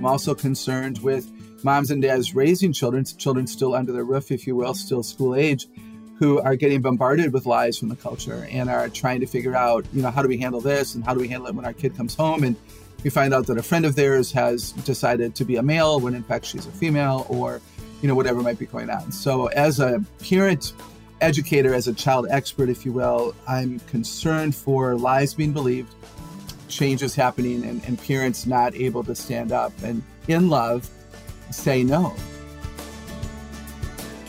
I'm also concerned with moms and dads raising children, children still under their roof, if you will, still school age, who are getting bombarded with lies from the culture and are trying to figure out, you know, how do we handle this and how do we handle it when our kid comes home? And we find out that a friend of theirs has decided to be a male when in fact she's a female or you know whatever might be going on. So as a parent educator as a child expert if you will i'm concerned for lies being believed changes happening and, and parents not able to stand up and in love say no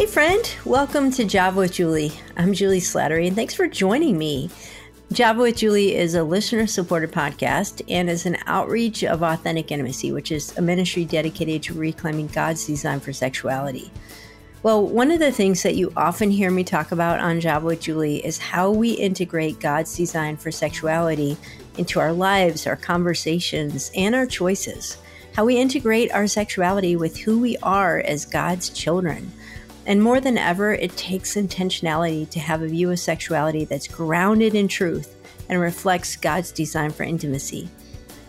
Hey, friend, welcome to Java with Juli. I'm Juli Slattery, and thanks for joining me. Java with Juli is a listener supported podcast and is an outreach of authentic intimacy, which is a ministry dedicated to reclaiming God's design for sexuality. Well, one of the things that you often hear me talk about on Java with Juli is how we integrate God's design for sexuality into our lives, our conversations, and our choices. How we integrate our sexuality with who we are as God's children. And more than ever, it takes intentionality to have a view of sexuality that's grounded in truth and reflects God's design for intimacy.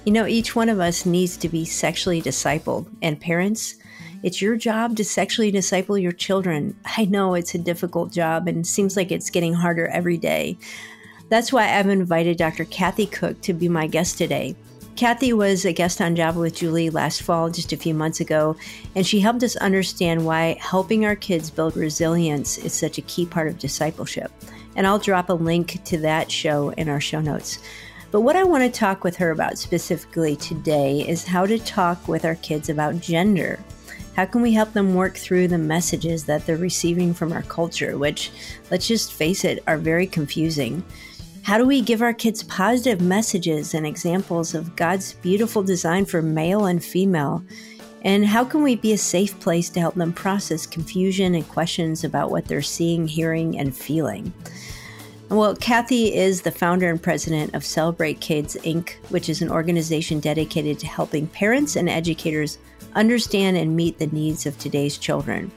You know, each one of us needs to be sexually discipled, and parents, it's your job to sexually disciple your children. I know it's a difficult job and seems like it's getting harder every day. That's why I've invited Dr. Kathy Koch to be my guest today. Kathy was a guest on Java with Juli last fall, just a few months ago, and she helped us understand why helping our kids build resilience is such a key part of discipleship. And I'll drop a link to that show in our show notes. But what I want to talk with her about specifically today is how to talk with our kids about gender. How can we help them work through the messages that they're receiving from our culture, which, let's just face it, are very confusing? How do we give our kids positive messages and examples of God's beautiful design for male and female? And how can we be a safe place to help them process confusion and questions about what they're seeing, hearing, and feeling? Well, Kathy is the founder and president of Celebrate Kids Inc., which is an organization dedicated to helping parents and educators understand and meet the needs of today's children.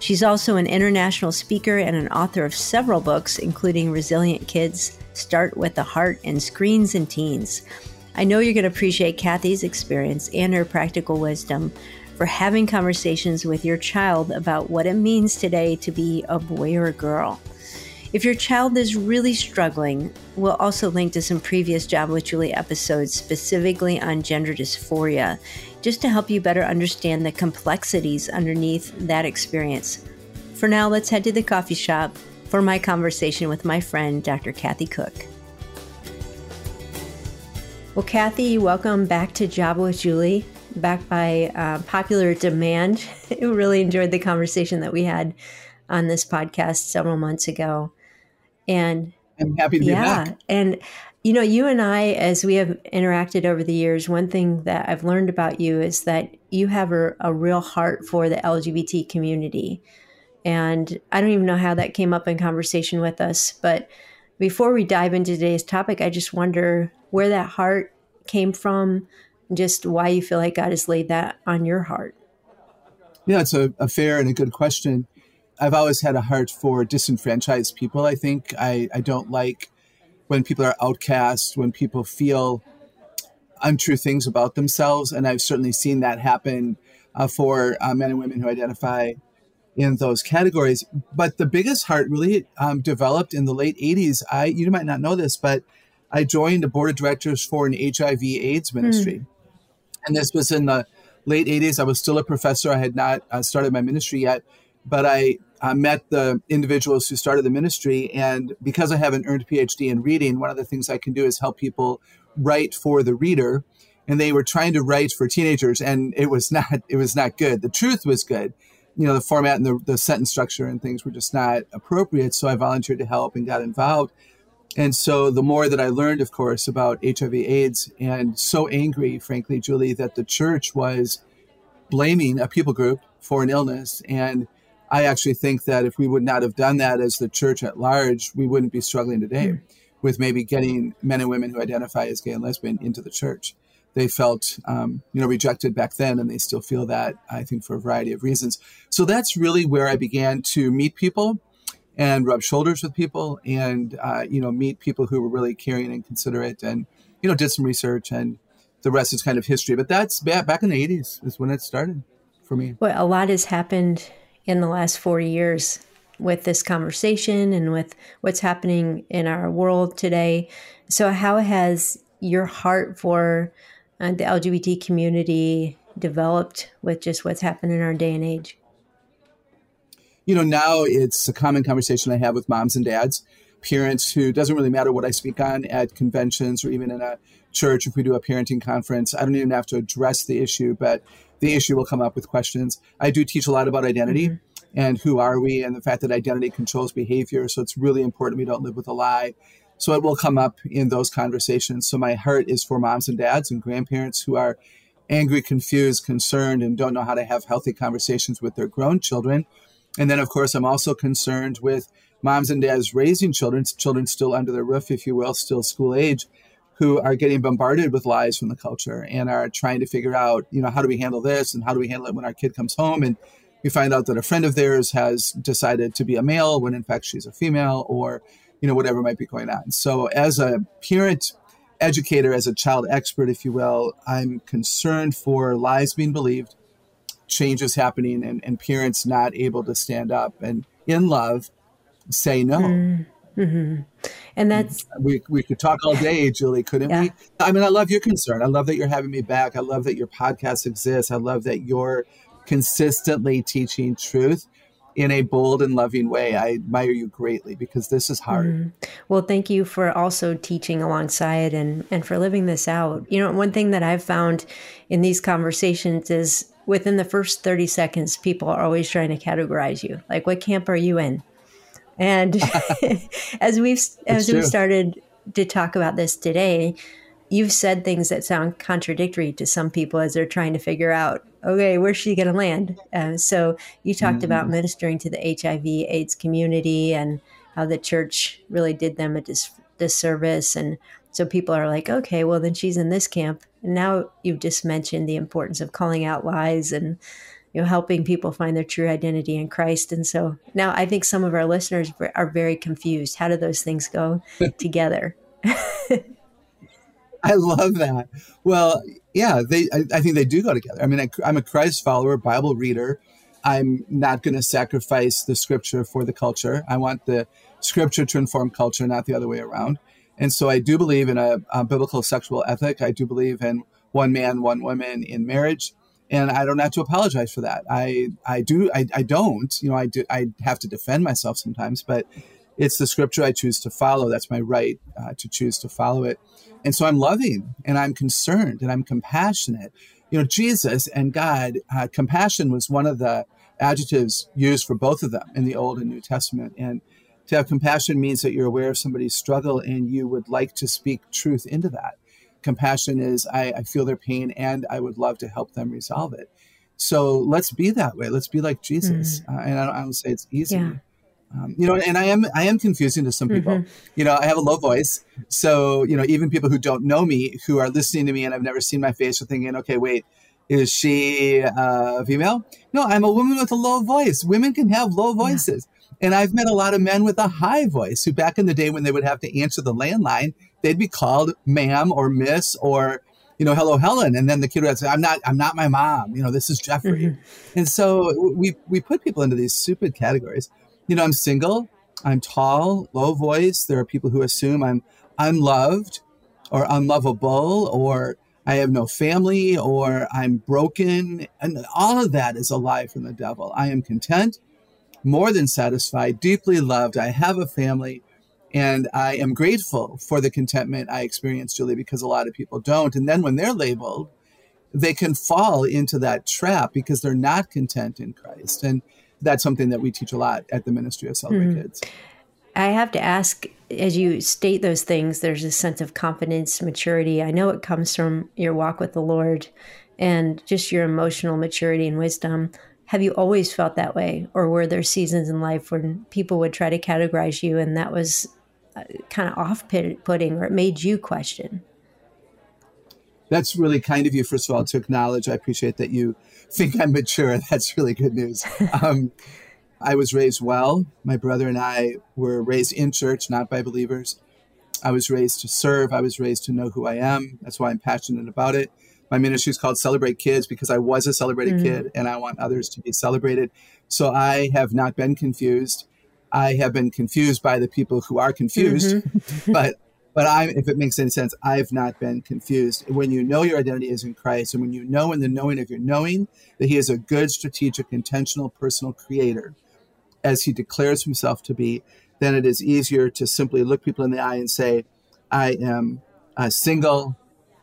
She's also an international speaker and an author of several books, including Resilient Kids, Start with the Heart, and Screens and Teens. I know you're going to appreciate Kathy's experience and her practical wisdom for having conversations with your child about what it means today to be a boy or a girl. If your child is really struggling, we'll also link to some previous Java with Juli episodes specifically on gender dysphoria, just to help you better understand the complexities underneath that experience. For now, let's head to the coffee shop for my conversation with my friend, Dr. Kathy Koch. Well, Kathy, welcome back to Java with Juli, back by uh, popular demand. I really enjoyed the conversation that we had on this podcast several months ago. And I'm happy to be yeah, back. And you know, you and I, as we have interacted over the years, one thing that I've learned about you is that you have a, a real heart for the LGBT community. And I don't even know how that came up in conversation with us. But before we dive into today's topic, I just wonder where that heart came from, just why you feel like God has laid that on your heart. Yeah, it's a, a fair and a good question. I've always had a heart for disenfranchised people. I think I, I don't like when people are outcast, when people feel untrue things about themselves. And I've certainly seen that happen uh, for uh, men and women who identify in those categories. But the biggest heart really um, developed in the late 80s. I you might not know this, but I joined the board of directors for an HIV/AIDS ministry, mm. and this was in the late 80s. I was still a professor. I had not uh, started my ministry yet, but I uh, met the individuals who started the ministry. And because I have an earned PhD in reading, one of the things I can do is help people write for the reader. And they were trying to write for teenagers, and it was not it was not good. The truth was good, you know, the format and the, the sentence structure and things were just not appropriate. So I volunteered to help and got involved. And so the more that I learned, of course, about HIV/AIDS, and so angry, frankly, Juli, that the church was blaming a people group for an illness and I actually think that if we would not have done that as the church at large, we wouldn't be struggling today mm. with maybe getting men and women who identify as gay and lesbian into the church. They felt, um, you know, rejected back then, and they still feel that. I think for a variety of reasons. So that's really where I began to meet people and rub shoulders with people, and uh, you know, meet people who were really caring and considerate, and you know, did some research and the rest is kind of history. But that's back, in the 80s is when it started for me. Well, a lot has happened in the last 40 years with this conversation and with what's happening in our world today. So, how has your heart for uh, the LGBT community developed with just what's happened in our day and age? You know, now it's a common conversation I have with moms and dads, parents who doesn't really matter what I speak on at conventions or even in a church if we do a parenting conference. I don't even have to address the issue, but the issue will come up with questions. I do teach a lot about identity. Mm-hmm and who are we and the fact that identity controls behavior. So it's really important we don't live with a lie. So it will come up in those conversations. So my heart is for moms and dads and grandparents who are angry, confused, concerned, and don't know how to have healthy conversations with their grown children. And then, of course, I'm also concerned with moms and dads raising children, children still under their roof, if you will, still school age, who are getting bombarded with lies from the culture and are trying to figure out, you know, how do we handle this and how do we handle it when our kid comes home and we find out that a friend of theirs has decided to be a male when in fact she's a female or you know whatever might be going on so as a parent educator as a child expert if you will i'm concerned for lies being believed changes happening and, and parents not able to stand up and in love say no mm. Mm-hmm. And that's we, we could talk all day, Juli, couldn't yeah. we? I mean, I love your concern. I love that you're having me back. I love that your podcast exists. I love that you're consistently teaching truth in a bold and loving way. I admire you greatly because this is hard. Mm. Well, thank you for also teaching alongside and, and for living this out. You know, one thing that I've found in these conversations is within the first 30 seconds, people are always trying to categorize you. Like, what camp are you in? And as we've as we've started to talk about this today, you've said things that sound contradictory to some people as they're trying to figure out okay where's she going to land? Uh, so you talked mm-hmm. about ministering to the hiv aids community and how the church really did them a dis- disservice. And so people are like okay well then she's in this camp. And now you've just mentioned the importance of calling out lies and you know helping people find their true identity in christ. And so now i think some of our listeners are very confused. How do those things go together I love that. Well, yeah, they. I, I think they do go together. I mean, I, I'm a Christ follower, Bible reader. I'm not going to sacrifice the scripture for the culture. I want the scripture to inform culture, not the other way around. And so I do believe in a, a biblical sexual ethic. I do believe in one man, one woman in marriage. And I don't have to apologize for that. I, I do, I, I don't, you know, I do, I have to defend myself sometimes, but it's the scripture I choose to follow. That's my right uh, to choose to follow it. And so I'm loving and I'm concerned and I'm compassionate. You know, Jesus and God, uh, compassion was one of the adjectives used for both of them in the Old and New Testament. And to have compassion means that you're aware of somebody's struggle and you would like to speak truth into that. Compassion is, I, I feel their pain and I would love to help them resolve it. So let's be that way. Let's be like Jesus. Mm. Uh, and I don't, I don't, say it's easy. Yeah. Um, you know, and I am I am confusing to some people. Mm-hmm. You know, I have a low voice, so you know, even people who don't know me, who are listening to me and I've never seen my face, are thinking, okay, wait, is she uh, female? No, I'm a woman with a low voice. Women can have low voices, yeah. and I've met a lot of men with a high voice who, back in the day when they would have to answer the landline, they'd be called ma'am or miss or you know, hello, Helen. And then the kid would say, I'm not, I'm not my mom. You know, this is Jeffrey. Mm-hmm. And so we, we put people into these stupid categories you know, I'm single, I'm tall, low voice. There are people who assume I'm unloved or unlovable or I have no family or I'm broken. And all of that is a lie from the devil. I am content, more than satisfied, deeply loved. I have a family and I am grateful for the contentment I experience, Juli, because a lot of people don't. And then when they're labeled, they can fall into that trap because they're not content in Christ. And that's something that we teach a lot at the Ministry of Celebrate mm-hmm. Kids. I have to ask, as you state those things, there's a sense of confidence, maturity. I know it comes from your walk with the Lord and just your emotional maturity and wisdom. Have you always felt that way? Or were there seasons in life when people would try to categorize you and that was uh, kind of off putting or it made you question? That's really kind of you, first of all, to acknowledge. I appreciate that you think I'm mature. That's really good news. Um, I was raised well. My brother and I were raised in church, not by believers. I was raised to serve. I was raised to know who I am. That's why I'm passionate about it. My ministry is called Celebrate Kids because I was a celebrated mm-hmm. kid and I want others to be celebrated. So I have not been confused. I have been confused by the people who are confused, mm-hmm. but but I, if it makes any sense, I've not been confused. When you know your identity is in Christ, and when you know in the knowing of your knowing that He is a good, strategic, intentional, personal creator, as He declares Himself to be, then it is easier to simply look people in the eye and say, I am uh, single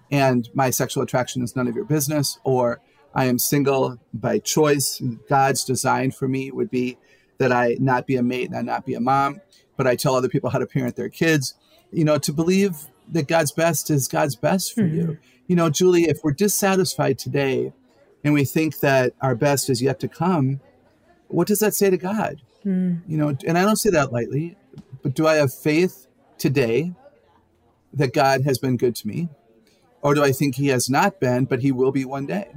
and my sexual attraction is none of your business, or I am single by choice. God's design for me would be that I not be a mate and I not be a mom, but I tell other people how to parent their kids. You know, to believe that God's best is God's best for mm-hmm. you. You know, Juli, if we're dissatisfied today and we think that our best is yet to come, what does that say to God? Mm. You know, and I don't say that lightly, but do I have faith today that God has been good to me? Or do I think he has not been, but he will be one day?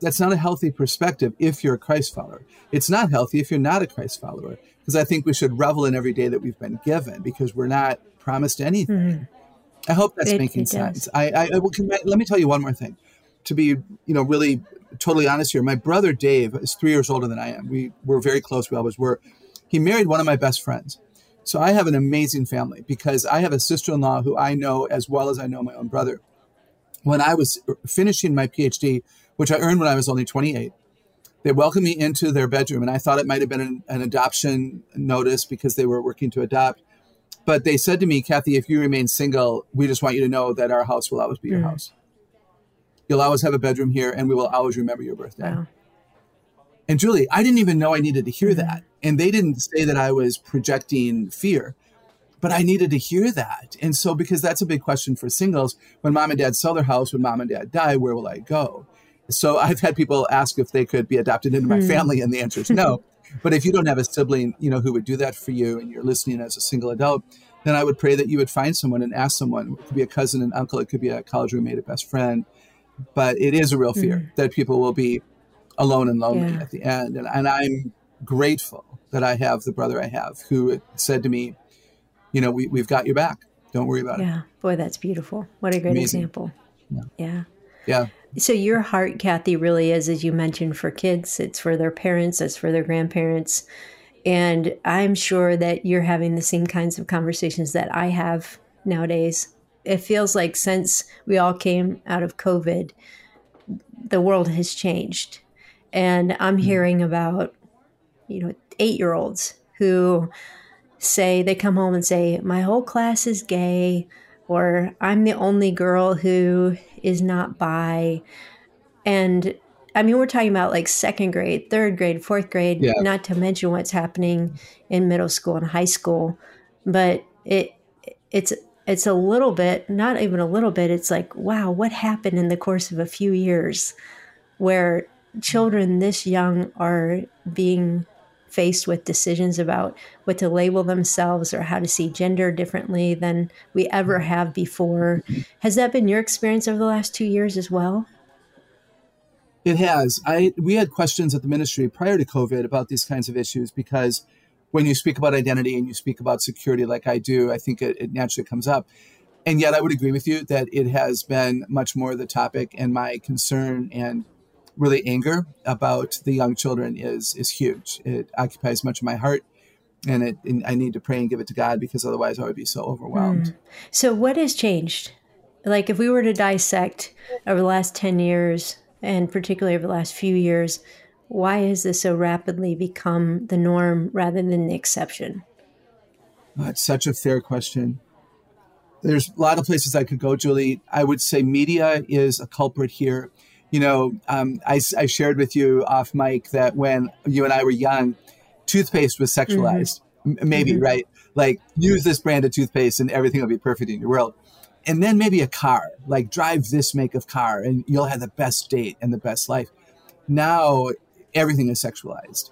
That's not a healthy perspective if you're a Christ follower. It's not healthy if you're not a Christ follower, because I think we should revel in every day that we've been given because we're not promised anything. Mm-hmm. I hope that's it, making it sense. I, I, I, let me tell you one more thing. To be, you know, really totally honest here, my brother Dave is three years older than I am. We were very close. We always were. He married one of my best friends. So I have an amazing family because I have a sister in law who I know as well as I know my own brother. When I was finishing my PhD, which I earned when I was only 28, they welcomed me into their bedroom. And I thought it might have been an, an adoption notice because they were working to adopt. But they said to me, Kathy, if you remain single, we just want you to know that our house will always be your mm. house. You'll always have a bedroom here, and we will always remember your birthday. Wow. And Juli, I didn't even know I needed to hear that. And they didn't say that I was projecting fear, but I needed to hear that. And so, because that's a big question for singles, when mom and dad sell their house, when mom and dad die, where will I go? So I've had people ask if they could be adopted into my hmm. family, and the answer is no. but if you don't have a sibling, you know, who would do that for you, and you're listening as a single adult, then I would pray that you would find someone and ask someone. It could be a cousin, an uncle, it could be a college roommate, a best friend, but it is a real fear mm. that people will be alone and lonely yeah. at the end. And, and I'm grateful that I have the brother I have who said to me, you know, we, we've got your back. Don't worry about yeah. it. Yeah. Boy, that's beautiful. What a great Amazing. example. Yeah. yeah. Yeah. So your heart, Kathy, really is, as you mentioned, for kids. It's for their parents. It's for their grandparents. And I'm sure that you're having the same kinds of conversations that I have nowadays it feels like since we all came out of COVID, the world has changed. And I'm mm-hmm. hearing about, you know, eight year olds who say, they come home and say, my whole class is gay, or I'm the only girl who is not bi. And I mean, we're talking about like second grade, third grade, fourth grade, yeah. not to mention what's happening in middle school and high school. But it, it's it's a little bit, not even a little bit, it's like, wow, what happened in the course of a few years where children this young are being faced with decisions about what to label themselves or how to see gender differently than we ever have before. Has that been your experience over the last two years as well? It has. I we had questions at the ministry prior to COVID about these kinds of issues because when you speak about identity and you speak about security like I do, I think it, it, naturally comes up. And yet, I would agree with you that it has been much more the topic, and my concern and really anger about the young children is is huge. It occupies much of my heart, and, it, and I need to pray and give it to God because otherwise I would be so overwhelmed. Mm. So, what has changed? Like, if we were to dissect over the last ten years, and particularly over the last few years, why has this so rapidly become the norm rather than the exception? That's such a fair question. There's a lot of places I could go, Juli. I would say media is a culprit here. You know, um, I, I, shared with you off mic that when you and I were young, toothpaste was sexualized. Mm-hmm. maybe, mm-hmm. right? Like, use this brand of toothpaste and everything will be perfect in your world. And then maybe a car, like, drive this make of car and you'll have the best date and the best life. Now everything is sexualized.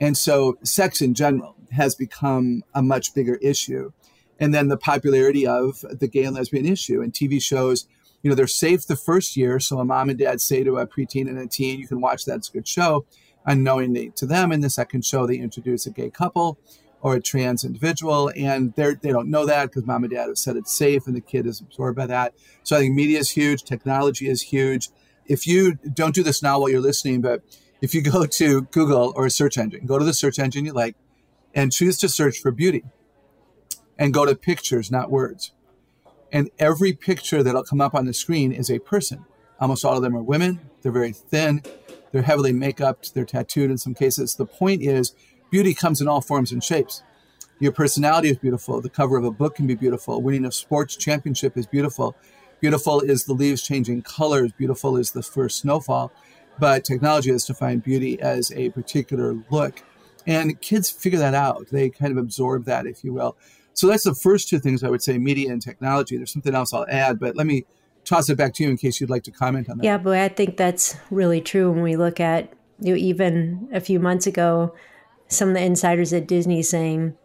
And so sex in general has become a much bigger issue. And then the popularity of the gay and lesbian issue and TV shows, you know, they're safe the first year. So a mom and dad say to a preteen and a teen, you can watch that, it's a good show, unknowingly to them. In the second show, they introduce a gay couple or a trans individual, and they they don't know that because mom and dad have said it's safe, and the kid is absorbed by that. So I think media is huge, technology is huge. If you don't do this now while you're listening, but if you go to Google or a search engine, go to the search engine you like, and choose to search for beauty, and go to pictures, not words. And every picture that'll come up on the screen is a person. Almost all of them are women. They're very thin. They're heavily makeup. They're tattooed in some cases. The point is, beauty comes in all forms and shapes. Your personality is beautiful. The cover of a book can be beautiful. Winning a sports championship is beautiful. Beautiful is the leaves changing colors. Beautiful is the first snowfall. But technology has defined beauty as a particular look. And kids figure that out. They kind of absorb that, if you will. So that's the first two things I would say media and technology. There's something else I'll add, but let me toss it back to you in case you'd like to comment on that. Yeah, boy, I think that's really true when we look at you know, even a few months ago, some of the insiders at Disney saying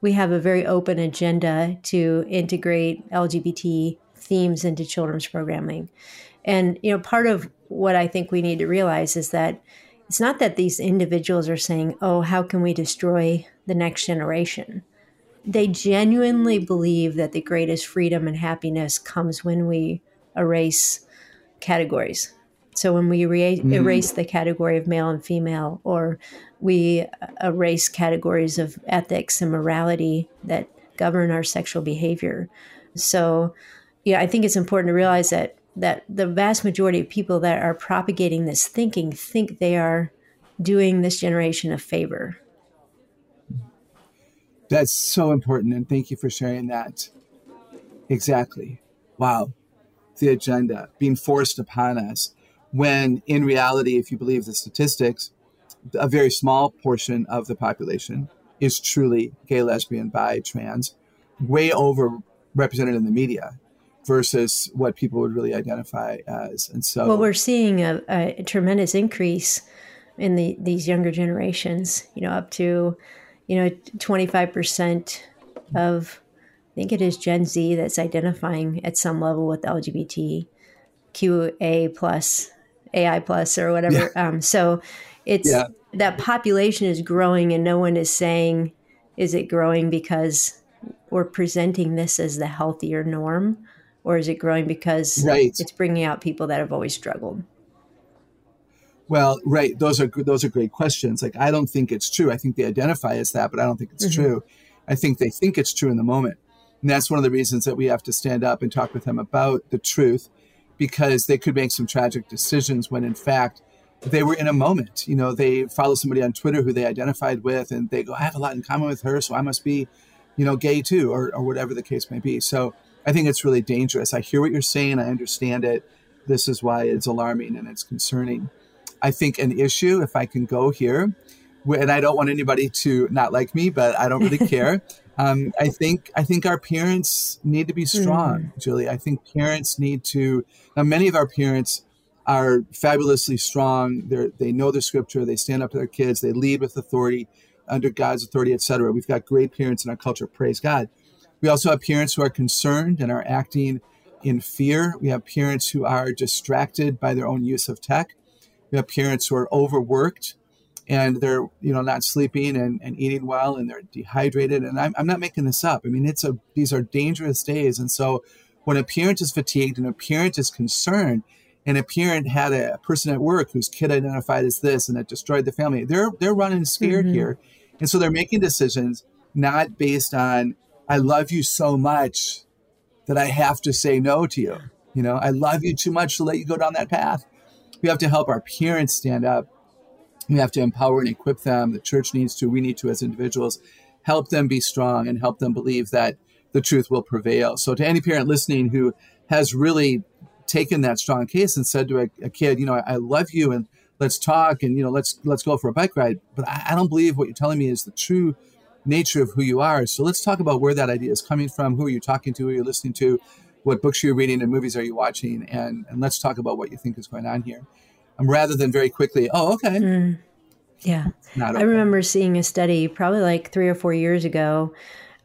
we have a very open agenda to integrate LGBT themes into children's programming. And you know, part of what I think we need to realize is that it's not that these individuals are saying, "Oh, how can we destroy the next generation?" They genuinely believe that the greatest freedom and happiness comes when we erase categories. So when we re- mm. erase the category of male and female, or we erase categories of ethics and morality that govern our sexual behavior. So, yeah, I think it's important to realize that that the vast majority of people that are propagating this thinking think they are doing this generation a favor. That's so important, and thank you for sharing that. Exactly. Wow the agenda being forced upon us when in reality, if you believe the statistics, a very small portion of the population is truly gay, lesbian, bi, trans, way over represented in the media versus what people would really identify as. And so, well, we're seeing a, a tremendous increase in the these younger generations. You know, up to you know twenty five percent of I think it is Gen Z that's identifying at some level with LGBTQA plus, AI plus, or whatever. Yeah. Um, so it's yeah. that population is growing, and no one is saying, is it growing because we're presenting this as the healthier norm, or is it growing because right. it's bringing out people that have always struggled? Well, right. Those are those are great questions. Like I don't think it's true. I think they identify as that, but I don't think it's mm-hmm. true. I think they think it's true in the moment. And that's one of the reasons that we have to stand up and talk with them about the truth because they could make some tragic decisions when in fact they were in a moment. You know, they follow somebody on Twitter who they identified with and they go, I have a lot in common with her, so I must be, you know, gay too, or, or whatever the case may be. So I think it's really dangerous. I hear what you're saying, I understand it. This is why it's alarming and it's concerning. I think an issue, if I can go here, and I don't want anybody to not like me, but I don't really care. Um, I think I think our parents need to be strong, mm. Juli. I think parents need to. Now, many of our parents are fabulously strong. They they know the scripture. They stand up to their kids. They lead with authority, under God's authority, etc. We've got great parents in our culture. Praise God. We also have parents who are concerned and are acting in fear. We have parents who are distracted by their own use of tech. We have parents who are overworked and they're you know not sleeping and, and eating well and they're dehydrated. And I'm, I'm not making this up. I mean it's a these are dangerous days. And so when a parent is fatigued and a parent is concerned and a parent had a person at work whose kid identified as this and it destroyed the family they're they're running scared mm-hmm. here. And so they're making decisions not based on i love you so much that i have to say no to you. You know i love you too much to let you go down that path we have to help our parents stand up we have to empower and equip them. The church needs to, we need to, as individuals, help them be strong and help them believe that the truth will prevail. So, to any parent listening who has really taken that strong case and said to a, a kid, you know, I, I, love you and let's talk and you know, let's let's go for a bike ride, but I, I don't believe what you're telling me is the true nature of who you are. So let's talk about where that idea is coming from. Who are you talking to? Who are you listening to? What books you're you reading and movies are you watching? And and let's talk about what you think is going on here um, rather than very quickly, oh, okay. Mm, yeah. Okay. I remember seeing a study probably like three or four years ago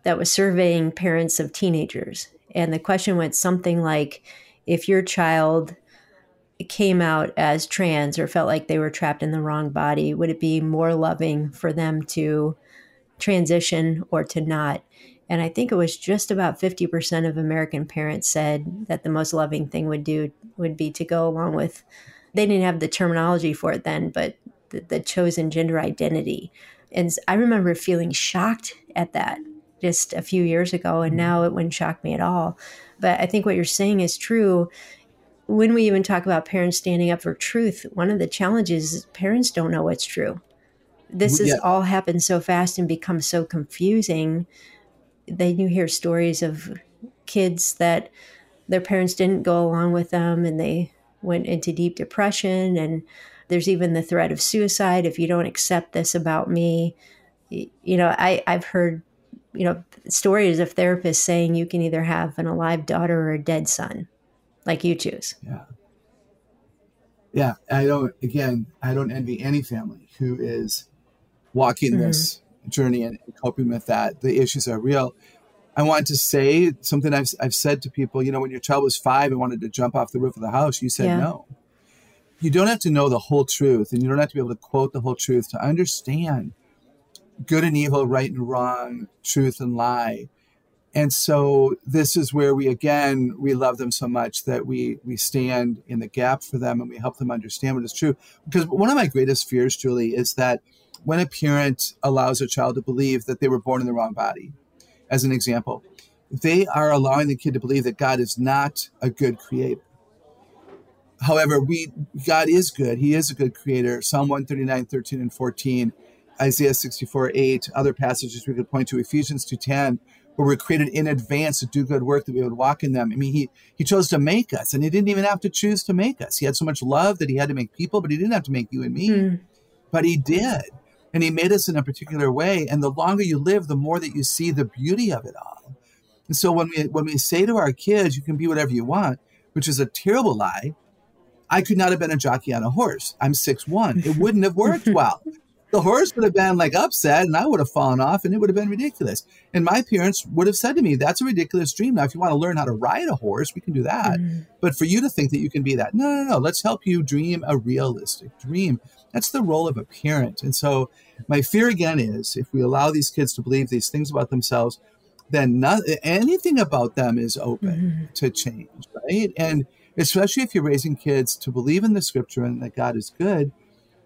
that was surveying parents of teenagers. And the question went something like if your child came out as trans or felt like they were trapped in the wrong body, would it be more loving for them to transition or to not. And I think it was just about 50% of American parents said that the most loving thing would do would be to go along with, they didn't have the terminology for it then, but the, the chosen gender identity. And I remember feeling shocked at that just a few years ago, and mm-hmm. now it wouldn't shock me at all. But I think what you're saying is true. When we even talk about parents standing up for truth, one of the challenges is parents don't know what's true. This has yeah. all happened so fast and become so confusing. Then you hear stories of kids that their parents didn't go along with them and they went into deep depression and there's even the threat of suicide if you don't accept this about me you know I, i've heard you know, stories of therapists saying you can either have an alive daughter or a dead son, like you choose. Yeah. Yeah. I don't, again, I don't envy any family who is walking mm-hmm. this journey and coping with that. The issues are real. I want to say something I've, I've said to people, you know, when your child was five and wanted to jump off the roof of the house, you said yeah. no. You don't have to know the whole truth and you don't have to be able to quote the whole truth to understand good and evil, right and wrong, truth and lie. And so this is where we again we love them so much that we we stand in the gap for them and we help them understand what is true. Because one of my greatest fears, Juli, is that when a parent allows a child to believe that they were born in the wrong body, as an example, they are allowing the kid to believe that God is not a good creator. However, we God is good. He is a good creator. Psalm 139, 13, and 14 Isaiah 64 8, other passages we could point to, Ephesians 2.10, where we're created in advance to do good work that we would walk in them. I mean, he, he chose to make us, and he didn't even have to choose to make us. He had so much love that he had to make people, but he didn't have to make you and me. Mm. But he did. And he made us in a particular way. And the longer you live, the more that you see the beauty of it all. And so when we when we say to our kids, you can be whatever you want, which is a terrible lie, I could not have been a jockey on a horse. I'm six one. It wouldn't have worked well the horse would have been like upset and I would have fallen off and it would have been ridiculous. And my parents would have said to me, That's a ridiculous dream. Now, if you want to learn how to ride a horse, we can do that. Mm-hmm. But for you to think that you can be that, no, no, no, let's help you dream a realistic dream. That's the role of a parent. And so, my fear again is if we allow these kids to believe these things about themselves, then not, anything about them is open mm-hmm. to change, right? And especially if you're raising kids to believe in the scripture and that God is good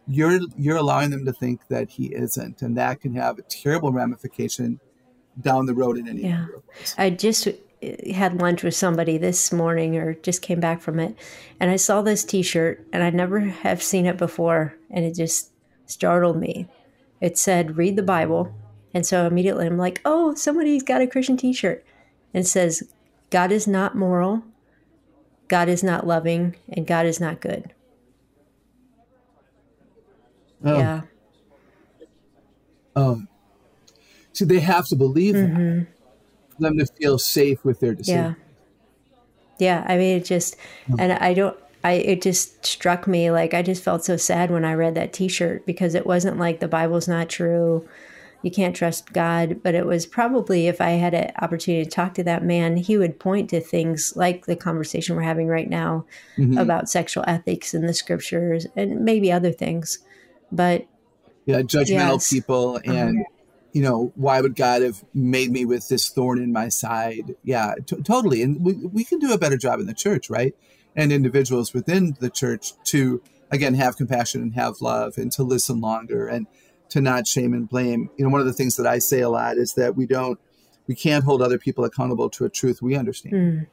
you're you're allowing them to think that he isn't and that can have a terrible ramification down the road in any yeah. i just uh, had lunch with somebody this morning or just came back from it and i saw this t-shirt and i never have seen it before and it just startled me. It said read the bible and so immediately i'm like oh somebody's got a christian t-shirt and it says god is not moral god is not loving and god is not good Oh. Yeah. Um, so they have to believe mm-hmm. that for them to feel safe with their decision. Yeah. Yeah. I mean, it just, and I don't, I, it just struck me like I just felt so sad when I read that t shirt because it wasn't like the Bible's not true. You can't trust God. But it was probably if I had an opportunity to talk to that man, he would point to things like the conversation we're having right now mm-hmm. about sexual ethics in the scriptures and maybe other things but yeah, judgmental yes. people uh-huh. and. Uh-huh. You know, why would God have made me with this thorn in my side? Yeah, t- totally. And we, we can do a better job in the church, right? And individuals within the church to, again, have compassion and have love and to listen longer and to not shame and blame. You know, one of the things that I say a lot is that we don't, we can't hold other people accountable to a truth we understand. Mm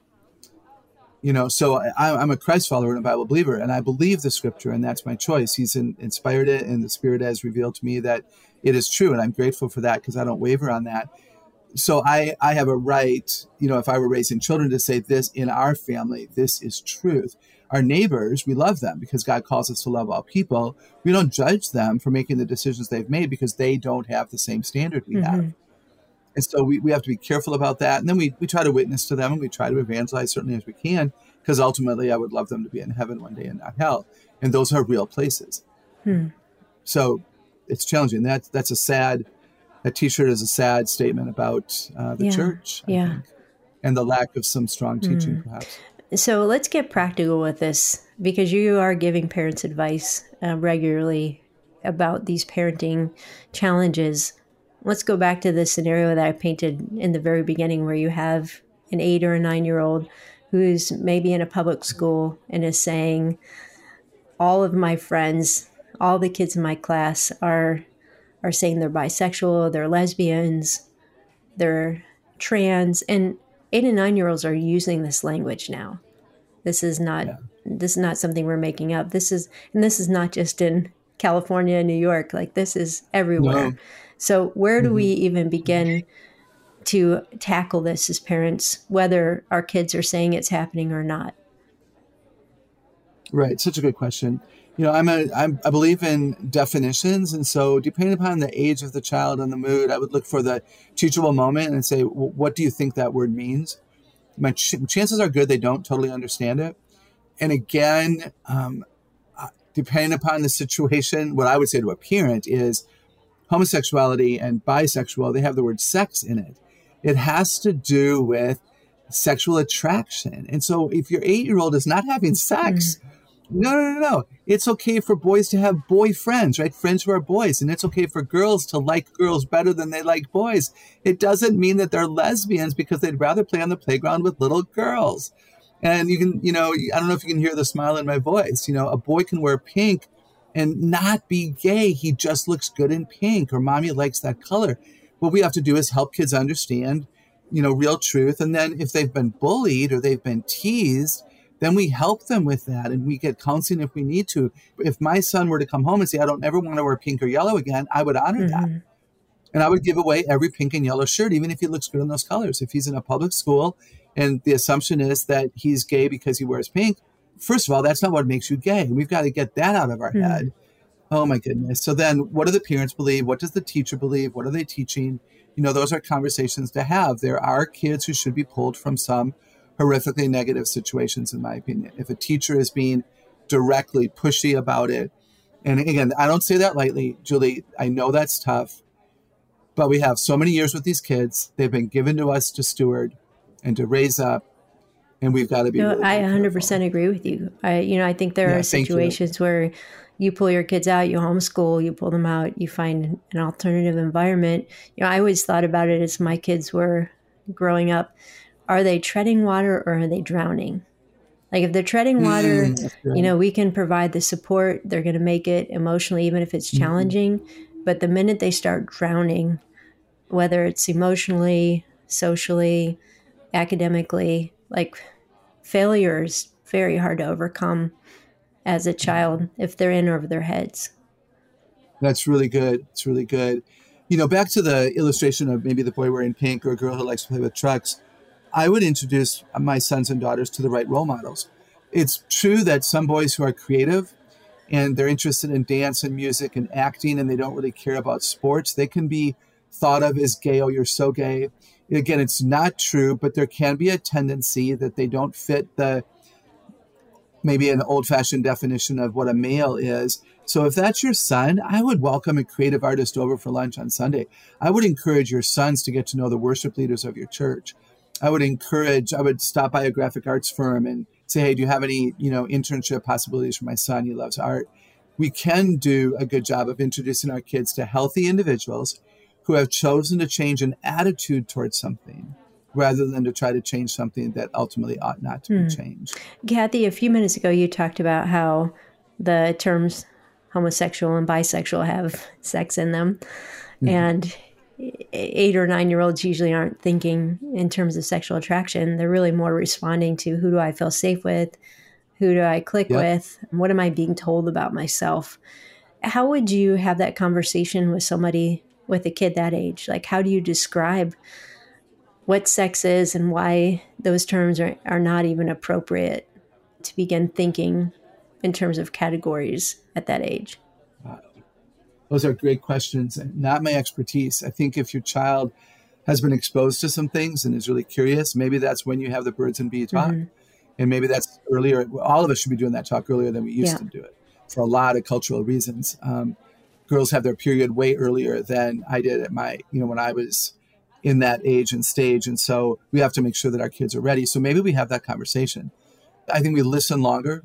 you know so I, am a christ follower and a bible believer and i believe the scripture and that's my choice. He's in, inspired it and the spirit has revealed to me that it is true and i'm grateful for that because i don't waver on that. So i i have a right you know if i were raising children to say this in our family this is truth. Our neighbors we love them because god calls us to love all people. We don't judge them for making the decisions they've made because they don't have the same standard we mm-hmm. have and so we, we have to be careful about that. And then we, we try to witness to them and we try to evangelize certainly as we can, because ultimately I would love them to be in heaven one day and not hell. And those are real places. Hmm. So it's challenging. That, that's a sad, that t shirt is a sad statement about uh, the yeah. church. I yeah. Think, and the lack of some strong teaching, hmm. perhaps. So let's get practical with this because you are giving parents advice uh, regularly about these parenting challenges let's go back to the scenario that I painted in the very beginning where you have an eight or a nine year old who's maybe in a public school and is saying, all of my friends, all the kids in my class are are saying they're bisexual, they're lesbians, they're trans, and eight and nine year olds are using this language now. This is not yeah. this is not something we're making up. This is and this is not just in California and New York. Like this is everywhere. No. So where do mm-hmm. we even begin to tackle this as parents, whether our kids are saying it's happening or not? Right, such a good question. You know, I'm a I'm, I believe in definitions, and so depending upon the age of the child and the mood, I would look for the teachable moment and say, well, what do you think that word means? My ch- chances are good they don't totally understand it. And again, um, uh, depending upon the situation, what I would say to a parent is homosexuality and bisexual, they have the word sex in it. It has to do with sexual attraction. And so if your eight year old is not having sex, mm. no, no, no, no. It's okay for boys to have boyfriends, right? Friends who are boys. And it's okay for girls to like girls better than they like boys. It doesn't mean that they're lesbians because they'd rather play on the playground with little girls. And you can, you know, I don't know if you can hear the smile in my voice. You know, a boy can wear pink and not be gay. He just looks good in pink or mommy likes that color what we have to do is help kids understand, you know, real truth. And then if they've been bullied or they've been teased, then we help them with that and we get counseling if we need to. If my son were to come home and say, I don't ever want to wear pink or yellow again, I would honor mm-hmm. that. And I would give away every pink and yellow shirt, even if he looks good in those colors. If he's in a public school and the assumption is that he's gay because he wears pink, first of all, that's not what makes you gay. We've got to get that out of our mm-hmm. head. Oh my goodness. So then what do the parents believe? What does the teacher believe? What are they teaching? You know, those are conversations to have. There are kids who should be pulled from some horrifically negative situations, in my opinion. If a teacher is being directly pushy about it, and again, I don't say that lightly, Juli, I know that's tough, but we have so many years with these kids. They've been given to us to steward and to raise up and we've got to be. No, really I 100% agree with you. I, you know, I think there yeah, are situations where you pull your kids out, you homeschool, you pull them out, you find an alternative environment. You know, I always thought about it as my kids were growing up. Are they treading water or are they drowning? Like if they're treading water, mm, you know, we can provide the support. They're going to make it emotionally, even if it's mm-hmm. challenging. Mm-hmm. But the minute they start drowning, whether it's emotionally, socially, academically, like failure is very hard to overcome as a child if they're in over their heads. That's really good. It's really good. You know, back to the illustration of maybe the boy wearing pink or a girl who likes to play with trucks, I would introduce my sons and daughters to the right role models. It's true that some boys who are creative and they're interested in dance and music and acting and they don't really care about sports, they can be thought of as gay, oh, you're so gay. Again, it's not true, but there can be a tendency that they don't fit the maybe an old fashioned definition of what a male is. So if that's your son, I would welcome a creative artist over for lunch on Sunday. I would encourage your sons to get to know the worship leaders of your church. I would encourage, I would stop by a graphic arts firm and say, hey, do you have any, you know, internship possibilities for my son? He loves art. We can do a good job of introducing our kids to healthy individuals who have chosen to change an attitude towards something rather than to try to change something that ultimately ought not to hmm. be changed. Kathy, a few minutes ago, you talked about how the terms homosexual and bisexual have sex in them. Mm-hmm. And eight or nine year olds usually aren't thinking in terms of sexual attraction. They're really more responding to who do I feel safe with? Who do I click yep. with? What am I being told about myself? How would you have that conversation with somebody with a kid that age? Like, how do you describe what sex is and why those terms are, are not even appropriate to begin thinking in terms of categories at that age? Those are great questions and not my expertise. I think if your child has been exposed to some things and is really curious, maybe that's when you have the birds and bees talk. Mm-hmm. And maybe that's earlier. All of us should be doing that talk earlier than we used yeah. to do it for a lot of cultural reasons. Um, girls have their period way earlier than I did at my, you know, when I was in that age and stage. And so we have to make sure that our kids are ready. So maybe we have that conversation. I think we listen longer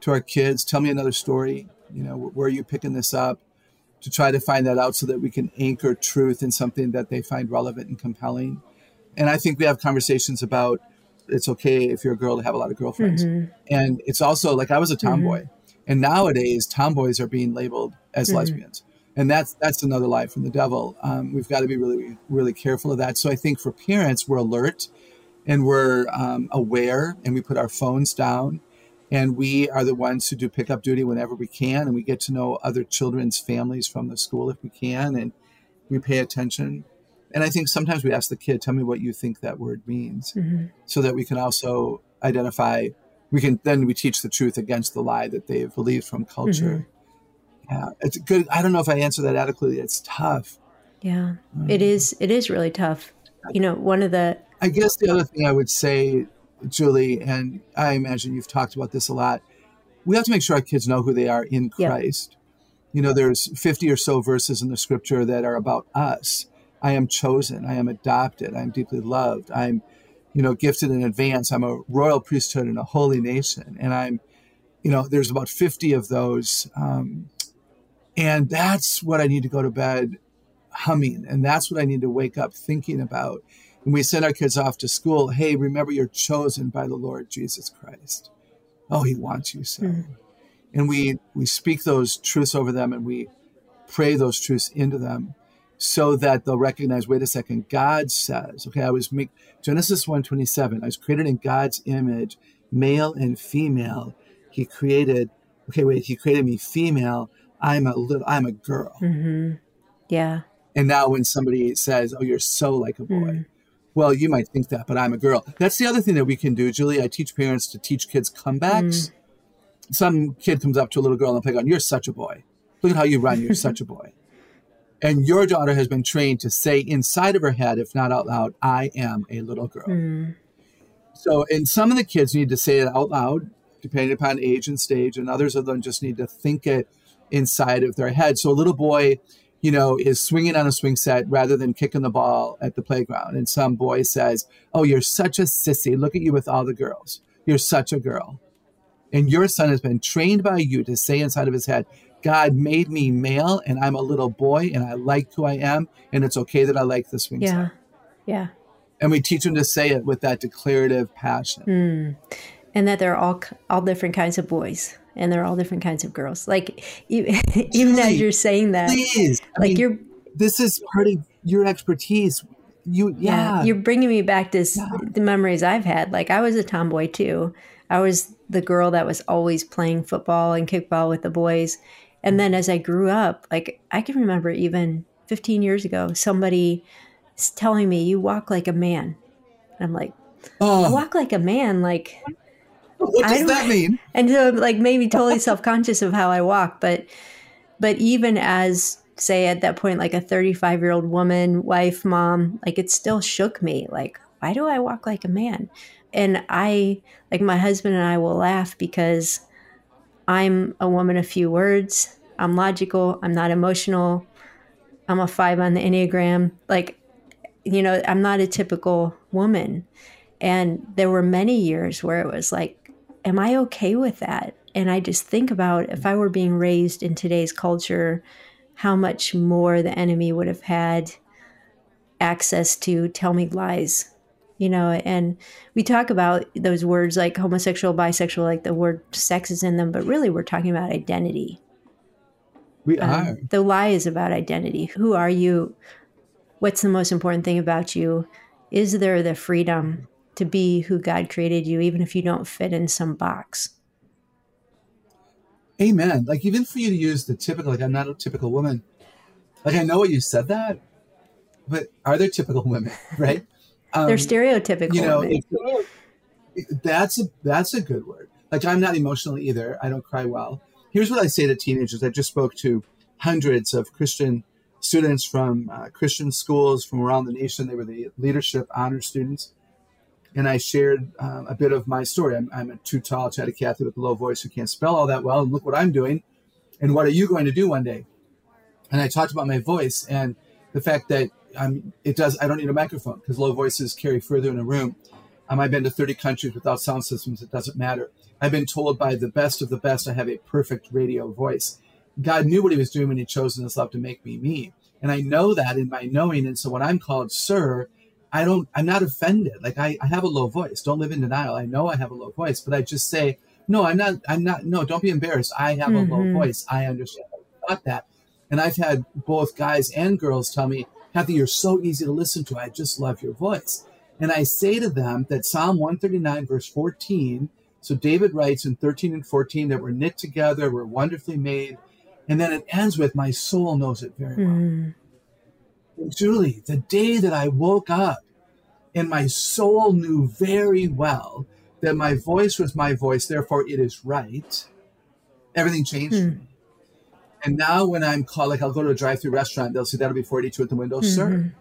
to our kids. Tell me another story. You know, where are you picking this up? to try to find that out so that we can anchor truth in something that they find relevant and compelling. And I think we have conversations about it's okay if you're a girl to have a lot of girlfriends. Mm-hmm. And it's also like I was a tomboy. Mm-hmm. And nowadays tomboys are being labeled as mm-hmm. lesbians. And that's that's another lie from the devil. Um, we've got to be really really careful of that. So I think for parents, we're alert and we're um, aware, and we put our phones down, and we are the ones who do pickup duty whenever we can, and we get to know other children's families from the school if we can, and we pay attention. And I think sometimes we ask the kid, "Tell me what you think that word means," mm-hmm. so that we can also identify. We can then we teach the truth against the lie that they've believed from culture. Yeah, it's good. I don't know if I answer that adequately. It's tough. Yeah, um, it is. It is really tough. You know, one of the. I guess the other thing I would say, Juli, and I imagine you've talked about this a lot. We have to make sure our kids know who they are in Christ. Yep. You know, there's 50 or so verses in the scripture that are about us I am chosen. I am adopted. I am deeply loved. I'm, you know, gifted in advance. I'm a royal priesthood and a holy nation. And I'm, you know, there's about 50 of those. Um, and that's what I need to go to bed humming. And that's what I need to wake up thinking about. And we send our kids off to school. Hey, remember you're chosen by the Lord Jesus Christ. Oh, he wants you so. Mm. And we, we speak those truths over them and we pray those truths into them so that they'll recognize wait a second god says okay i was make genesis 127 i was created in god's image male and female he created okay wait he created me female i'm a little i'm a girl mm-hmm. yeah and now when somebody says oh you're so like a boy mm. well you might think that but i'm a girl that's the other thing that we can do juli i teach parents to teach kids comebacks mm. some kid comes up to a little girl on the playground you're such a boy look at how you run you're such a boy and your daughter has been trained to say inside of her head, if not out loud, I am a little girl. Mm. So, and some of the kids need to say it out loud, depending upon age and stage, and others of them just need to think it inside of their head. So, a little boy, you know, is swinging on a swing set rather than kicking the ball at the playground. And some boy says, Oh, you're such a sissy. Look at you with all the girls. You're such a girl. And your son has been trained by you to say inside of his head, God made me male and I'm a little boy and I like who I am and it's okay that I like the swing yeah. set. Yeah. Yeah. And we teach them to say it with that declarative passion. Mm. And that they're all all different kinds of boys and they're all different kinds of girls. Like even as you're saying that, please, I like mean, you're this is part of your expertise. You yeah, yeah you're bringing me back to yeah. the memories I've had. Like I was a tomboy too. I was the girl that was always playing football and kickball with the boys and then as I grew up, like I can remember even 15 years ago, somebody telling me, You walk like a man. And I'm like, oh. walk like a man? Like, what does that mean? And so, like, made me totally self conscious of how I walk. But, but even as, say, at that point, like a 35 year old woman, wife, mom, like, it still shook me. Like, why do I walk like a man? And I, like, my husband and I will laugh because I'm a woman of few words. I'm logical. I'm not emotional. I'm a five on the Enneagram. Like, you know, I'm not a typical woman. And there were many years where it was like, am I okay with that? And I just think about if I were being raised in today's culture, how much more the enemy would have had access to tell me lies you know? And we talk about those words like homosexual bisexual like the word sex is in them but really we're talking about identity. We um, are. the lie is about identity. Who are you? What's the most important thing about you? Is there the freedom to be who god created you even if you don't fit in some box amen like even for you to use the typical like i'm not a typical woman like i know what you said that but are there typical women right um, They're stereotypical. You know, it, that's a that's a good word. Like I'm not emotional either. I don't cry well. Here's what I say to teenagers. I just spoke to hundreds of Christian students from uh, Christian schools from around the nation. They were the leadership honor students. And I shared um, a bit of my story. I'm, I'm a too tall chatty Cathy with a low voice who can't spell all that well. And look what I'm doing. And what are you going to do one day? And I talked about my voice and the fact that I'm, it does. I don't need a microphone because low voices carry further in a room. Um, I've been to 30 countries without sound systems. It doesn't matter. I've been told by the best of the best I have a perfect radio voice. God knew what he was doing when he chose in his love to make me me. And I know that in my knowing. And so when I'm called sir, I don't, I'm not offended. Like I, I have a low voice. Don't live in denial. I know I have a low voice, but I just say, no, I'm not, I'm not, no, don't be embarrassed. I have mm-hmm. a low mm-hmm. voice. I understand. I thought that. And I've had both guys and girls tell me, Kathy, you're so easy to listen to. I just love your voice. And I say to them that Psalm 139, verse 14, so David writes in 13 and 14 that we're knit together, we're wonderfully made. And then it ends with, my soul knows it very well. Mm. Juli, the day that I woke up and my soul knew very well that my voice was my voice, therefore it is right, everything changed mm. And now when I'm called, like I'll go to a drive through restaurant, they'll say that'll be 42 at the window, mm-hmm. sir.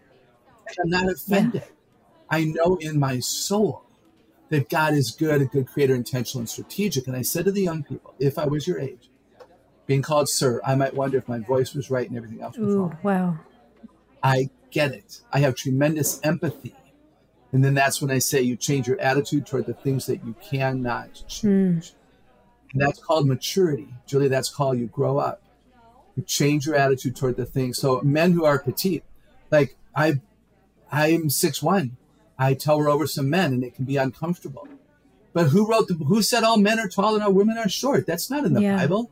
I'm not offended. Yeah. I know in my soul that God is good, a good creator, intentional, and strategic. And I said to the young people, if I was your age, being called sir, I might wonder if my voice was right and everything else was Ooh, wrong. Wow. I get it. I have tremendous empathy. And then that's when I say you change your attitude toward the things that you cannot change. Mm. And that's called maturity. Juli, that's called you grow up. You change your attitude toward the things. So men who are petite, like I I'm six one. I tower over some men and it can be uncomfortable. But who wrote the who said all men are tall and all women are short? That's not in the yeah. Bible.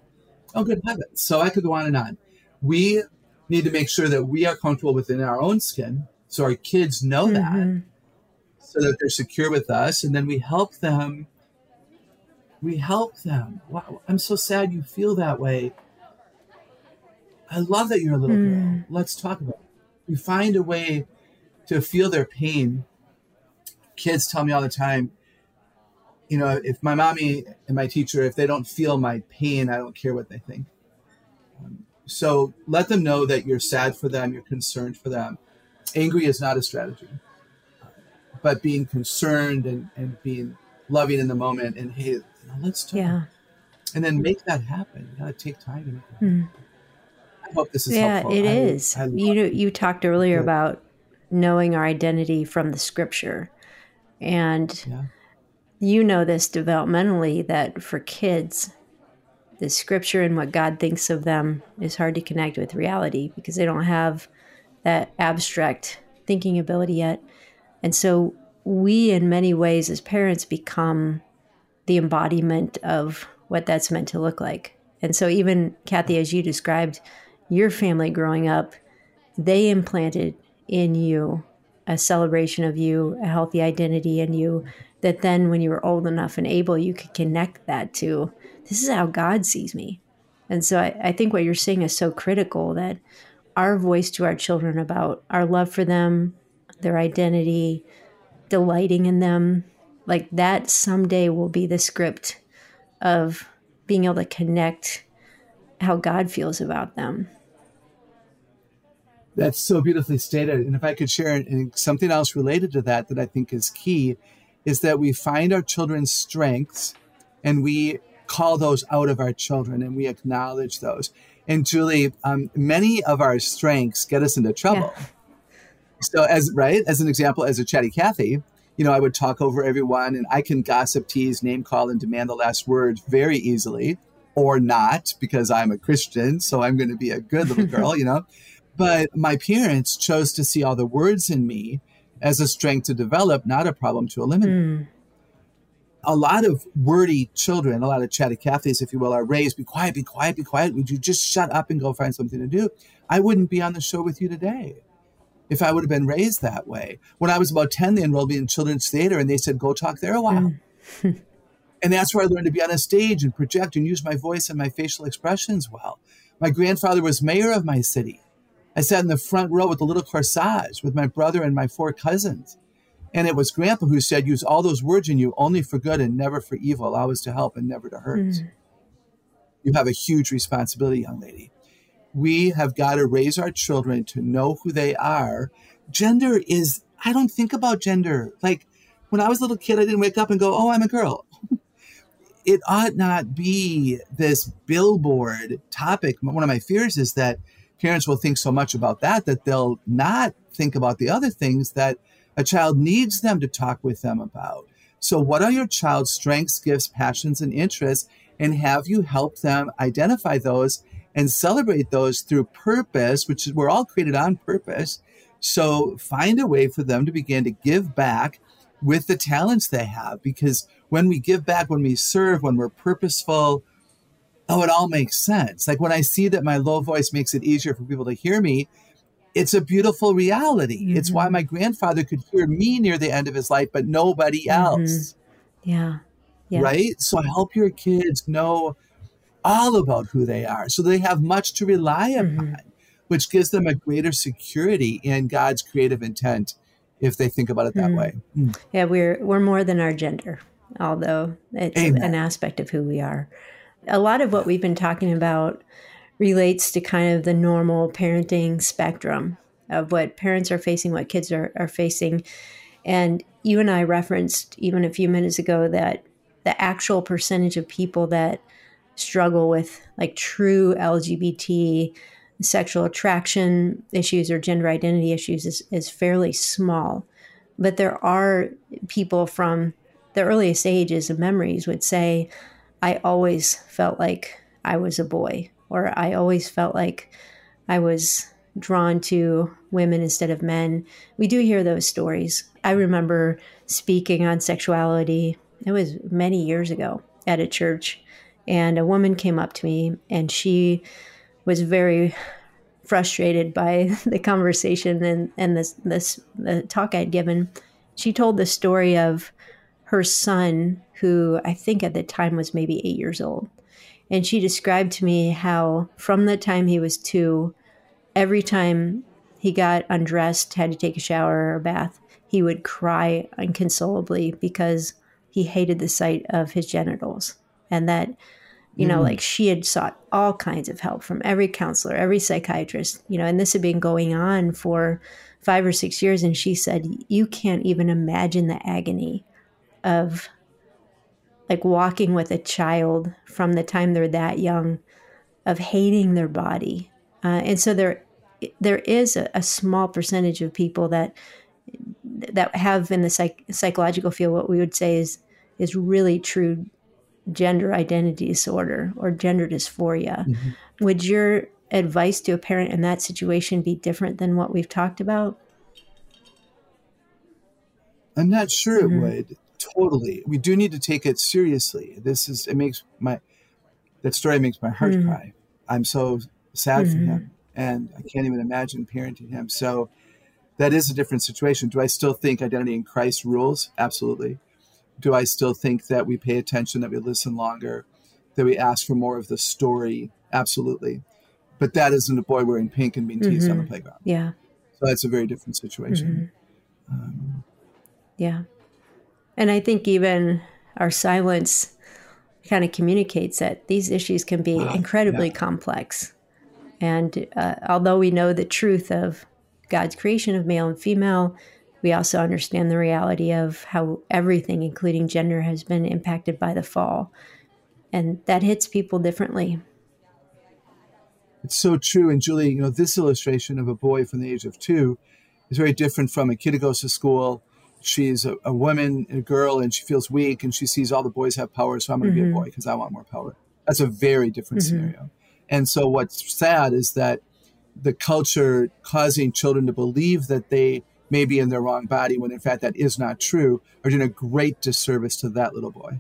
Oh good heavens. So I could go on and on. We need to make sure that we are comfortable within our own skin. So our kids know mm-hmm. that. So that they're secure with us. And then we help them. We help them. Wow, I'm so sad you feel that way. I love that you're a little mm. girl. Let's talk about it. We find a way to feel their pain kids tell me all the time, you know, if my mommy and my teacher, if they don't feel my pain, I don't care what they think. Um, so let them know that you're sad for them, you're concerned for them. Angry is not a strategy, but being concerned and, and being loving in the moment and hey, you know, let's talk. Yeah. And then make that happen. You gotta take time to make that mm. I hope this is yeah, helpful. it I, is. I you know, you talked earlier yeah. about knowing our identity from the scripture and yeah. you know this developmentally that for kids, the scripture and what God thinks of them is hard to connect with reality because they don't have that abstract thinking ability yet. And so we, in many ways, as parents, become the embodiment of what that's meant to look like. And so, even Kathy, as you described your family growing up, they implanted in you a celebration of you, a healthy identity in you, that then when you were old enough and able, you could connect that to this is how God sees me. And so I, I think what you're saying is so critical that our voice to our children about our love for them, their identity, delighting in them, like that someday will be the script of being able to connect how God feels about them. That's so beautifully stated. And if I could share something else related to that that I think is key, is that we find our children's strengths and we call those out of our children and we acknowledge those. And Juli, um, many of our strengths get us into trouble. Yeah. So, as right as an example, as a chatty Cathy, you know, I would talk over everyone, and I can gossip, tease, name call, and demand the last word very easily, or not because I'm a Christian, so I'm going to be a good little girl, you know. But my parents chose to see all the words in me as a strength to develop, not a problem to eliminate. Mm. A lot of wordy children, a lot of chatty Cathys, if you will, are raised, be quiet, be quiet, be quiet. Would you just shut up and go find something to do? I wouldn't be on the show with you today if I would have been raised that way. When I was about 10, they enrolled me in children's theater and they said, go talk there a while. Mm. and that's where I learned to be on a stage and project and use my voice and my facial expressions well. My grandfather was mayor of my city. I sat in the front row with the little corsage with my brother and my four cousins. And it was Grandpa who said, use all those words in you only for good and never for evil, always to help and never to hurt. Mm. You have a huge responsibility, young lady. We have got to raise our children to know who they are. Gender is, I don't think about gender. Like when I was a little kid, I didn't wake up and go, oh, I'm a girl. it ought not be this billboard topic. One of my fears is that parents will think so much about that that they'll not think about the other things that a child needs them to talk with them about. So, what are your child's strengths, gifts, passions, and interests? and have you helped them identify those and celebrate those through purpose, which is we're all created on purpose. So find a way for them to begin to give back with the talents they have. Because when we give back, when we serve, when we're purposeful, oh, it all makes sense. Like when I see that my low voice makes it easier for people to hear me, it's a beautiful reality. Mm-hmm. It's why mm-hmm. my grandfather could hear me near the end of his life, but nobody mm-hmm. else. Mm-hmm. Yeah. yeah. Right? So help your kids know all about who they are so they have much to rely mm-hmm. upon, mm-hmm. which gives them a greater security in God's creative intent if they think about it that way. Mm. Yeah, we're we're more than our gender, although it's Amen. an aspect of who we are. A lot of what we've been talking about relates to kind of the normal parenting spectrum of what parents are facing, what kids are, are facing. And you and I referenced even a few minutes ago that the actual percentage of people that struggle with like true LGBT sexual attraction issues or gender identity issues is, is fairly small. But there are people from the earliest ages of memories would say, I always felt like I was a boy or I always felt like I was drawn to women instead of men. We do hear those stories. I remember speaking on sexuality, it was many years ago at a church, and a woman came up to me and she was very frustrated by the conversation and, and this, this the talk I'd given. She told the story of her son, who I think at the time was maybe eight years old and she described to me how, from the time he was two, every time he got undressed, had to take a shower or a bath, he would cry inconsolably because he hated the sight of his genitals. And that, you know, mm. like she had sought all kinds of help from every counselor, every psychiatrist, you know, and this had been going on for five or six years. And she said, You can't even imagine the agony of like walking with a child from the time they're that young of hating their body. Uh, and so there there is a, a, small percentage of people that that have in the psych, psychological field what we would say is is really true gender identity disorder or gender dysphoria. Mm-hmm. Would your advice to a parent in that situation be different than what we've talked about? I'm not sure mm-hmm. it would totally. We do need to take it seriously. This is it makes my that story makes my heart mm. cry. I'm so sad mm. for him, mm-hmm. and I can't even imagine parenting him. So that is a different situation. Do I still think identity in Christ rules? Absolutely. Do I still think that we pay attention, that we listen longer, that we ask for more of the story? Absolutely. But that isn't a boy wearing pink and being teased mm-hmm. on the mm-hmm. playground. Yeah. So that's a very different situation. Mm-hmm. Um, yeah. And I think even our silence kind of communicates that these issues can be incredibly yeah. complex. And uh, although we know the truth of God's creation of male and female, we also understand the reality of how everything, including gender, has been impacted by the fall. And that hits people differently. It's so true. And Juli, you know, this illustration of a boy from the age of two is very different from a kid who goes to school she's a, a, woman, a girl, and she feels weak, and she sees all the boys have power, so I'm going to mm-hmm. be a mm-hmm. boy because I want more power. That's a very different mm-hmm. scenario. And so, what's sad is that the culture causing children to believe that they may be in their wrong body when in fact that is not true are doing a great disservice to that little boy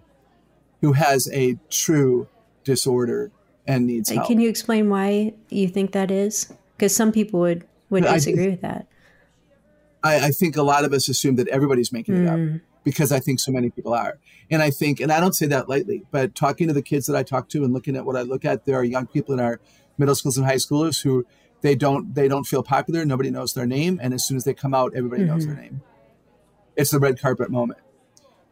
who has a true disorder and needs help. Can you explain why you think that is? Because some people would would disagree with that. I, I, think a lot of us assume that everybody's making it mm. up because I think so many people are. And I think, and I don't say that lightly, but talking to the kids that I talk to and looking at what I look at, there are young people in our middle schools and high schoolers who they don't they don't feel popular. Nobody knows their name, and as soon as they come out, everybody mm-hmm. knows their mm-hmm. name. It's the red carpet moment,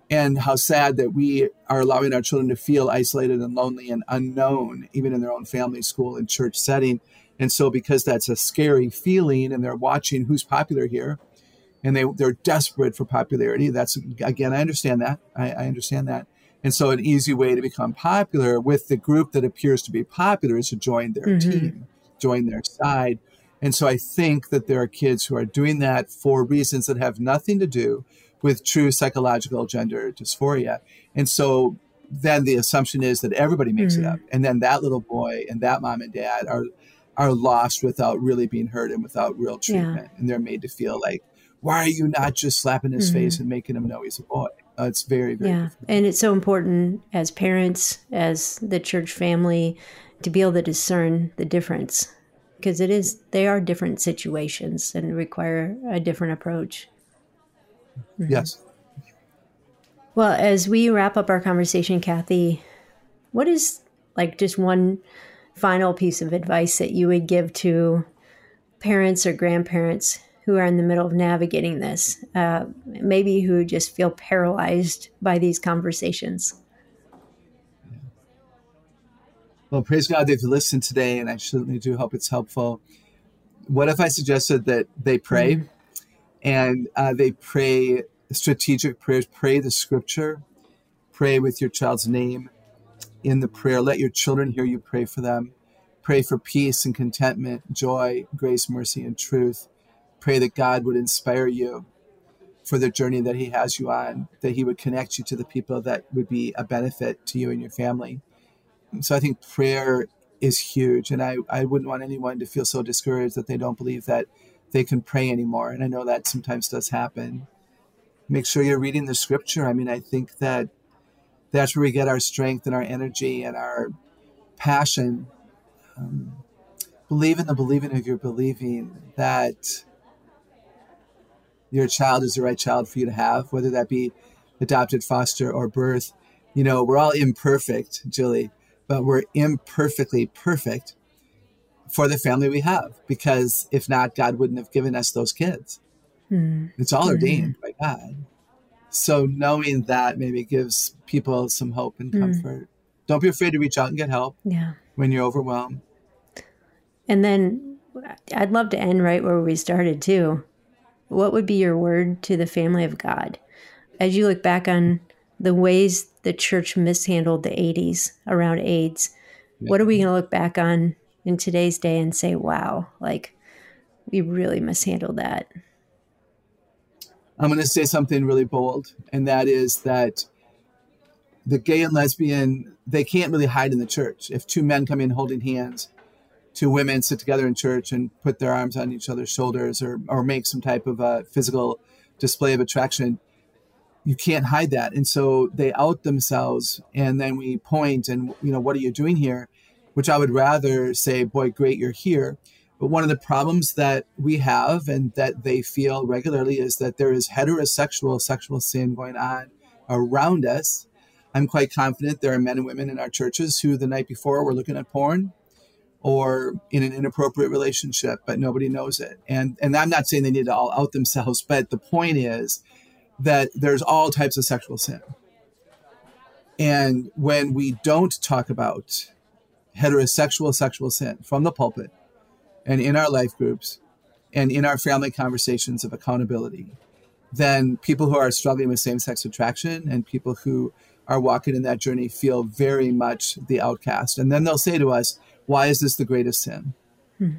and how sad that we are allowing our children to feel isolated and lonely and unknown, even in their own family, school, and church setting. And so, because that's a scary feeling, and they're watching who's popular here, and they they're desperate for popularity. That's again, I understand that. I, I, understand that. And so, an easy way to become popular with the group that appears to be popular is to join their mm-hmm. team, join their side. And so, I think that there are kids who are doing that for reasons that have nothing to do with true psychological gender dysphoria. And so, then the assumption is that everybody makes mm-hmm. it up. And then that little boy and that mom and dad are are lost without really being heard and without real treatment. Yeah. And they're made to feel like, why are you not just slapping his mm-hmm. face and making him know he's a boy? Uh, it's very, very yeah. And it's so important as parents, as the church family, to be able to discern the difference because it is they are different situations and require a different approach. Mm-hmm. Yes. Well, as we wrap up our conversation, Kathy, what is like just one final piece of advice that you would give to parents or grandparents who are in the middle of navigating this, uh, maybe who just feel paralyzed by these conversations? Well, praise God they've listened today, and I certainly do hope it's helpful. What if I suggested that they pray mm-hmm. and uh, they pray strategic prayers, pray the scripture, pray with your child's name, in the prayer. Let your children hear you pray for them. Pray for peace and contentment, joy, grace, mercy, and truth. Pray that God would inspire you for the journey that He has you on, that He would connect you to the people that would be a benefit to you and your family. So I think prayer is huge. And I, I wouldn't want anyone to feel so discouraged that they don't believe that they can pray anymore. And I know that sometimes does happen. Make sure you're reading the scripture. I mean, I think that that's where we get our strength and our energy and our passion. Um, believe in the believing of your believing that your child is the right child for you to have, whether that be adopted, foster, or birth. You know, we're all imperfect, Juli, but we're imperfectly perfect for the family we have because if not, God wouldn't have given us those kids. Mm. It's all mm. ordained by God. So knowing that maybe gives people some hope and hmm. comfort. Mm. Don't be afraid to reach out and get help. Yeah. When you're overwhelmed. And then I'd love to end right where we started too. What would be your word to the family of God as you look back on the ways the church mishandled the 80s around AIDS? Yeah. What are we going to look back on in today's day and say, wow, like we really mishandled that? I'm going to say something really bold, and that is that the gay and lesbian they can't really hide in the church. If two men come in holding hands, two women sit together in church and put their arms on each other's shoulders or or make some type of a physical display of attraction, you can't hide that. And so they out themselves, and then we point and you know what are you doing here? Which I would rather say, boy, great, you're here but one of the problems that we have and that they feel regularly is that there is heterosexual sexual sin going on around us. I'm quite confident there are men and women in our churches who the night before were looking at porn or in an inappropriate relationship, but nobody knows it. And and I'm not saying they need to all out themselves, but the point is that there's all types of sexual sin. And when we don't talk about heterosexual sexual sin from the pulpit, and in our life groups and in our family conversations of accountability, then people who are struggling with same sex attraction and people who are walking in that journey feel very much the outcast. And then they'll say to us, Why is this the greatest sin? Hmm.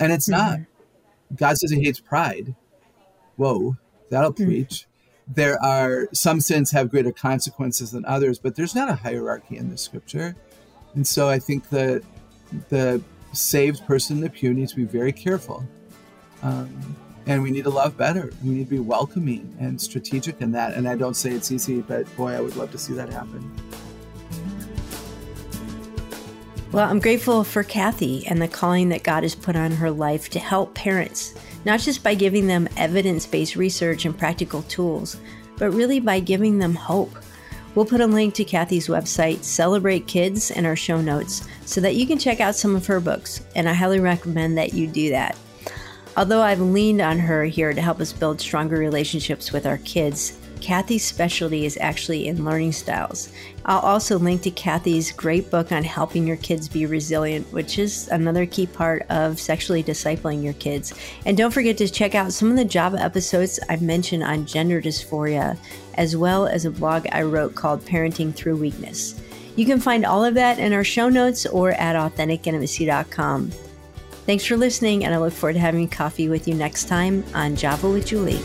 And it's mm-hmm. not. God says he hates pride. Whoa, that'll mm-hmm. preach. There are some sins have greater consequences than others, but there's not a hierarchy in the scripture. And so I think that the saved person in the pew needs to be very careful. Um, and we need to love better. We need to be welcoming and strategic in that. And I don't say it's easy, but boy, I would love to see that happen. Well, I'm grateful for Kathy and the calling that God has put on her life to help parents, not just by giving them evidence based research and practical tools, but really by giving them hope We'll put a link to Kathy's website, Celebrate Kids, in our show notes so that you can check out some of her books, and I highly recommend that you do that. Although I've leaned on her here to help us build stronger relationships with our kids, Kathy's specialty is actually in learning styles. I'll also link to Kathy's great book on helping your kids be resilient, which is another key part of sexually discipling your kids. And don't forget to check out some of the Java episodes I've mentioned on gender dysphoria, as well as a blog I wrote called Parenting Through Weakness. You can find all of that in our show notes or at authenticintimacy.com. Thanks for listening, and I look forward to having coffee with you next time on Java with Juli.